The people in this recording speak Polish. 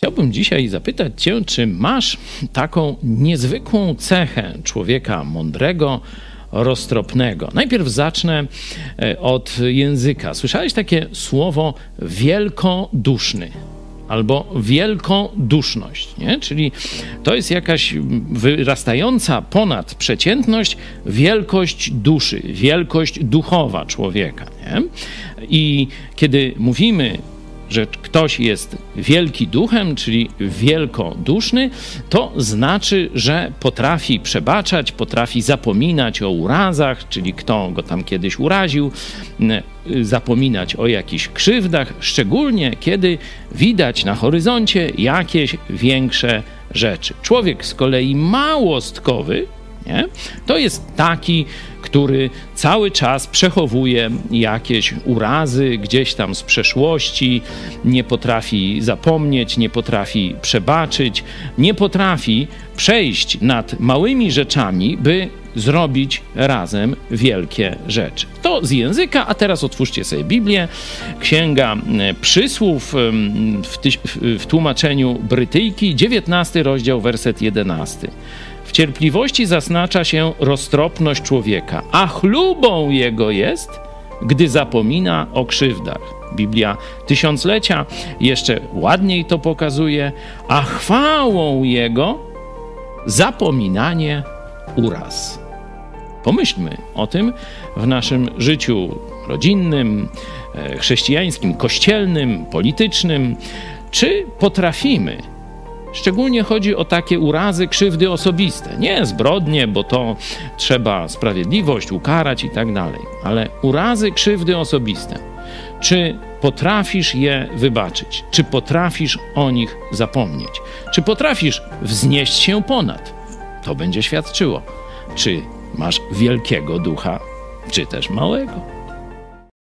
Chciałbym dzisiaj zapytać Cię, czy masz taką niezwykłą cechę człowieka mądrego, roztropnego. Najpierw zacznę e, od języka. Słyszałeś takie słowo wielkoduszny? albo wielkoduszność, nie? czyli to jest jakaś wyrastająca ponad przeciętność wielkość duszy, wielkość duchowa człowieka. Nie? I kiedy mówimy że ktoś jest wielki duchem, czyli wielkoduszny, to znaczy, że potrafi przebaczać, potrafi zapominać o urazach, czyli kto go tam kiedyś uraził, zapominać o jakichś krzywdach, szczególnie kiedy widać na horyzoncie jakieś większe rzeczy. Człowiek z kolei małostkowy, nie? To jest taki, który cały czas przechowuje jakieś urazy gdzieś tam z przeszłości, nie potrafi zapomnieć, nie potrafi przebaczyć, nie potrafi przejść nad małymi rzeczami, by zrobić razem wielkie rzeczy. To z języka, a teraz otwórzcie sobie Biblię. Księga Przysłów w, w tłumaczeniu Brytyjki, 19 rozdział, werset 11. W cierpliwości zaznacza się roztropność człowieka, a chlubą jego jest, gdy zapomina o krzywdach. Biblia tysiąclecia jeszcze ładniej to pokazuje, a chwałą jego zapominanie uraz. Pomyślmy o tym w naszym życiu rodzinnym, e, chrześcijańskim, kościelnym, politycznym. Czy potrafimy Szczególnie chodzi o takie urazy, krzywdy osobiste. Nie zbrodnie, bo to trzeba sprawiedliwość ukarać i tak dalej, ale urazy, krzywdy osobiste. Czy potrafisz je wybaczyć? Czy potrafisz o nich zapomnieć? Czy potrafisz wznieść się ponad? To będzie świadczyło, czy masz wielkiego ducha, czy też małego.